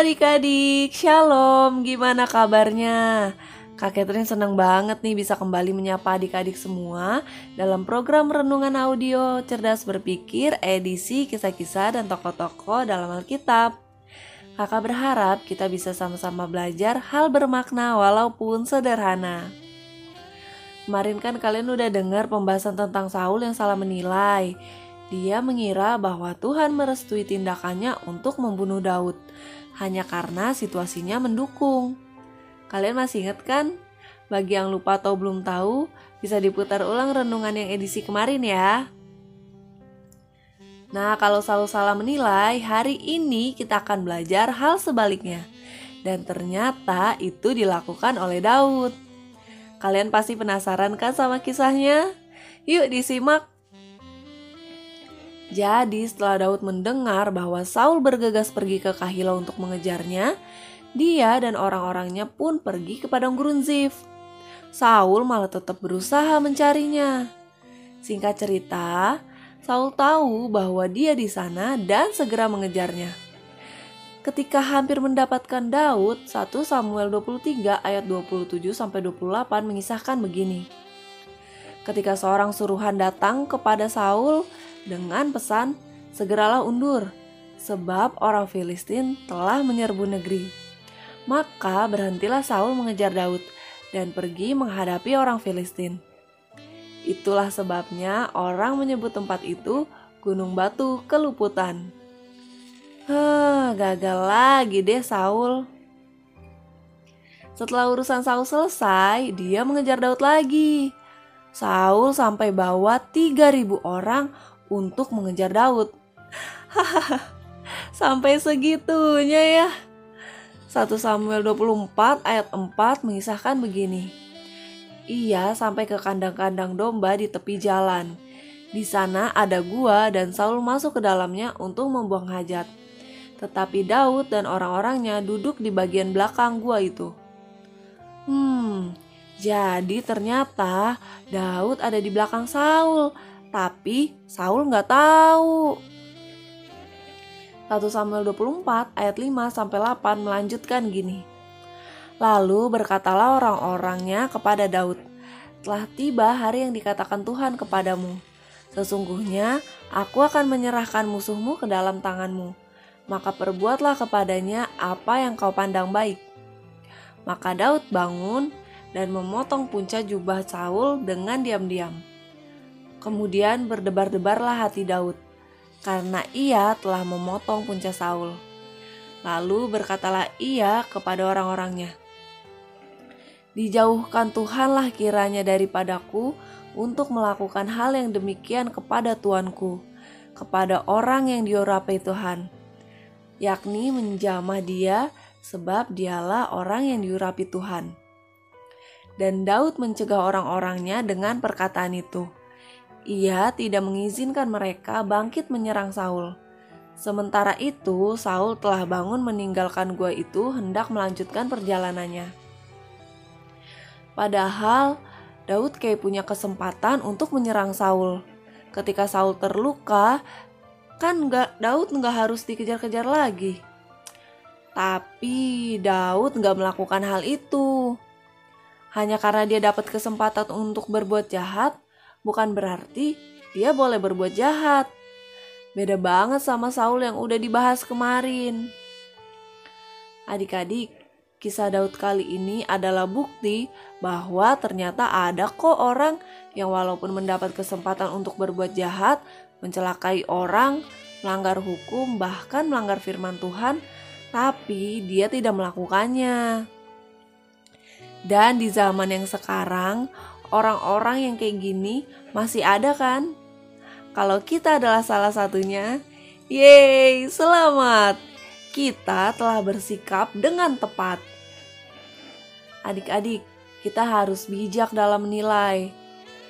adik-adik, shalom, gimana kabarnya? Kak Catherine senang banget nih bisa kembali menyapa adik-adik semua dalam program Renungan Audio Cerdas Berpikir edisi kisah-kisah dan tokoh-tokoh dalam Alkitab. Kakak berharap kita bisa sama-sama belajar hal bermakna walaupun sederhana. Kemarin kan kalian udah dengar pembahasan tentang Saul yang salah menilai. Dia mengira bahwa Tuhan merestui tindakannya untuk membunuh Daud hanya karena situasinya mendukung. Kalian masih ingat kan? Bagi yang lupa atau belum tahu, bisa diputar ulang renungan yang edisi kemarin ya. Nah, kalau Saul salah menilai, hari ini kita akan belajar hal sebaliknya. Dan ternyata itu dilakukan oleh Daud. Kalian pasti penasaran kan sama kisahnya? Yuk disimak jadi setelah Daud mendengar bahwa Saul bergegas pergi ke Kahilo untuk mengejarnya, dia dan orang-orangnya pun pergi ke padang gurun Zif. Saul malah tetap berusaha mencarinya. Singkat cerita, Saul tahu bahwa dia di sana dan segera mengejarnya. Ketika hampir mendapatkan Daud, 1 Samuel 23 ayat 27 sampai 28 mengisahkan begini. Ketika seorang suruhan datang kepada Saul dengan pesan, "Segeralah undur, sebab orang Filistin telah menyerbu negeri." Maka berhentilah Saul mengejar Daud dan pergi menghadapi orang Filistin. Itulah sebabnya orang menyebut tempat itu Gunung Batu Keluputan. Hah, gagal lagi deh Saul. Setelah urusan Saul selesai, dia mengejar Daud lagi. Saul sampai bawa 3000 orang untuk mengejar Daud. Sampai segitunya ya. 1 Samuel 24 ayat 4 mengisahkan begini. Ia sampai ke kandang-kandang domba di tepi jalan. Di sana ada gua dan Saul masuk ke dalamnya untuk membuang hajat. Tetapi Daud dan orang-orangnya duduk di bagian belakang gua itu. Hmm, jadi ternyata Daud ada di belakang Saul tapi Saul nggak tahu. 1 Samuel 24 ayat 5 sampai 8 melanjutkan gini. Lalu berkatalah orang-orangnya kepada Daud, telah tiba hari yang dikatakan Tuhan kepadamu. Sesungguhnya aku akan menyerahkan musuhmu ke dalam tanganmu. Maka perbuatlah kepadanya apa yang kau pandang baik. Maka Daud bangun dan memotong punca jubah Saul dengan diam-diam Kemudian berdebar-debarlah hati Daud, karena ia telah memotong punca Saul. Lalu berkatalah ia kepada orang-orangnya, Dijauhkan Tuhanlah kiranya daripadaku untuk melakukan hal yang demikian kepada tuanku, kepada orang yang diurapi Tuhan, yakni menjamah dia sebab dialah orang yang diurapi Tuhan. Dan Daud mencegah orang-orangnya dengan perkataan itu. Ia tidak mengizinkan mereka bangkit menyerang Saul. Sementara itu, Saul telah bangun meninggalkan gua itu hendak melanjutkan perjalanannya. Padahal, Daud kayak punya kesempatan untuk menyerang Saul. Ketika Saul terluka, kan nggak Daud nggak harus dikejar-kejar lagi. Tapi Daud nggak melakukan hal itu. Hanya karena dia dapat kesempatan untuk berbuat jahat, bukan berarti dia boleh berbuat jahat. Beda banget sama Saul yang udah dibahas kemarin. Adik-adik, kisah Daud kali ini adalah bukti bahwa ternyata ada kok orang yang walaupun mendapat kesempatan untuk berbuat jahat, mencelakai orang, melanggar hukum, bahkan melanggar firman Tuhan, tapi dia tidak melakukannya. Dan di zaman yang sekarang, orang-orang yang kayak gini masih ada kan? Kalau kita adalah salah satunya, yeay, selamat! Kita telah bersikap dengan tepat. Adik-adik, kita harus bijak dalam menilai.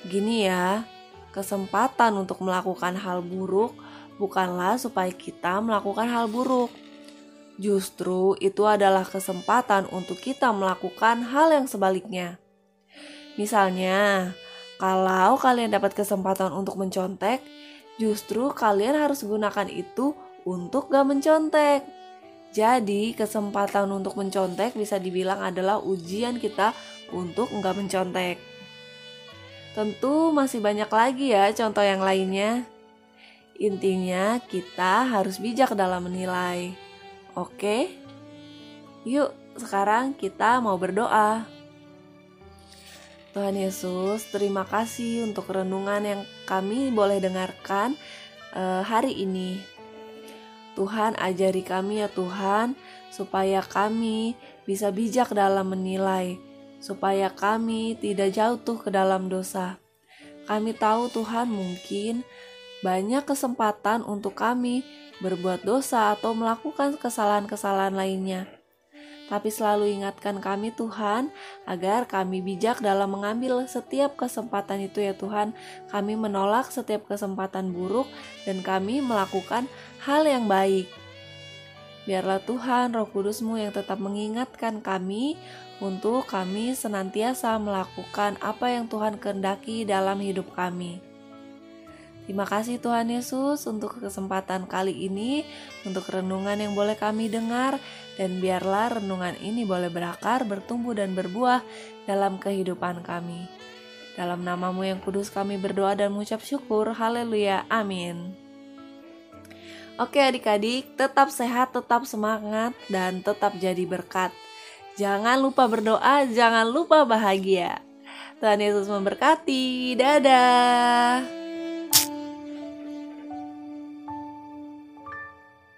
Gini ya, kesempatan untuk melakukan hal buruk bukanlah supaya kita melakukan hal buruk. Justru itu adalah kesempatan untuk kita melakukan hal yang sebaliknya. Misalnya, kalau kalian dapat kesempatan untuk mencontek, justru kalian harus gunakan itu untuk gak mencontek. Jadi, kesempatan untuk mencontek bisa dibilang adalah ujian kita untuk enggak mencontek. Tentu masih banyak lagi ya contoh yang lainnya. Intinya kita harus bijak dalam menilai. Oke? Yuk, sekarang kita mau berdoa. Tuhan Yesus, terima kasih untuk renungan yang kami boleh dengarkan uh, hari ini. Tuhan ajari kami ya Tuhan supaya kami bisa bijak dalam menilai, supaya kami tidak jatuh ke dalam dosa. Kami tahu Tuhan mungkin banyak kesempatan untuk kami berbuat dosa atau melakukan kesalahan-kesalahan lainnya. Tapi selalu ingatkan kami Tuhan agar kami bijak dalam mengambil setiap kesempatan itu ya Tuhan. Kami menolak setiap kesempatan buruk dan kami melakukan hal yang baik. Biarlah Tuhan Roh Kudusmu yang tetap mengingatkan kami untuk kami senantiasa melakukan apa yang Tuhan kehendaki dalam hidup kami. Terima kasih Tuhan Yesus untuk kesempatan kali ini, untuk renungan yang boleh kami dengar, dan biarlah renungan ini boleh berakar, bertumbuh, dan berbuah dalam kehidupan kami. Dalam namamu yang kudus kami berdoa dan mengucap syukur, haleluya, amin. Oke adik-adik, tetap sehat, tetap semangat, dan tetap jadi berkat. Jangan lupa berdoa, jangan lupa bahagia. Tuhan Yesus memberkati. Dadah.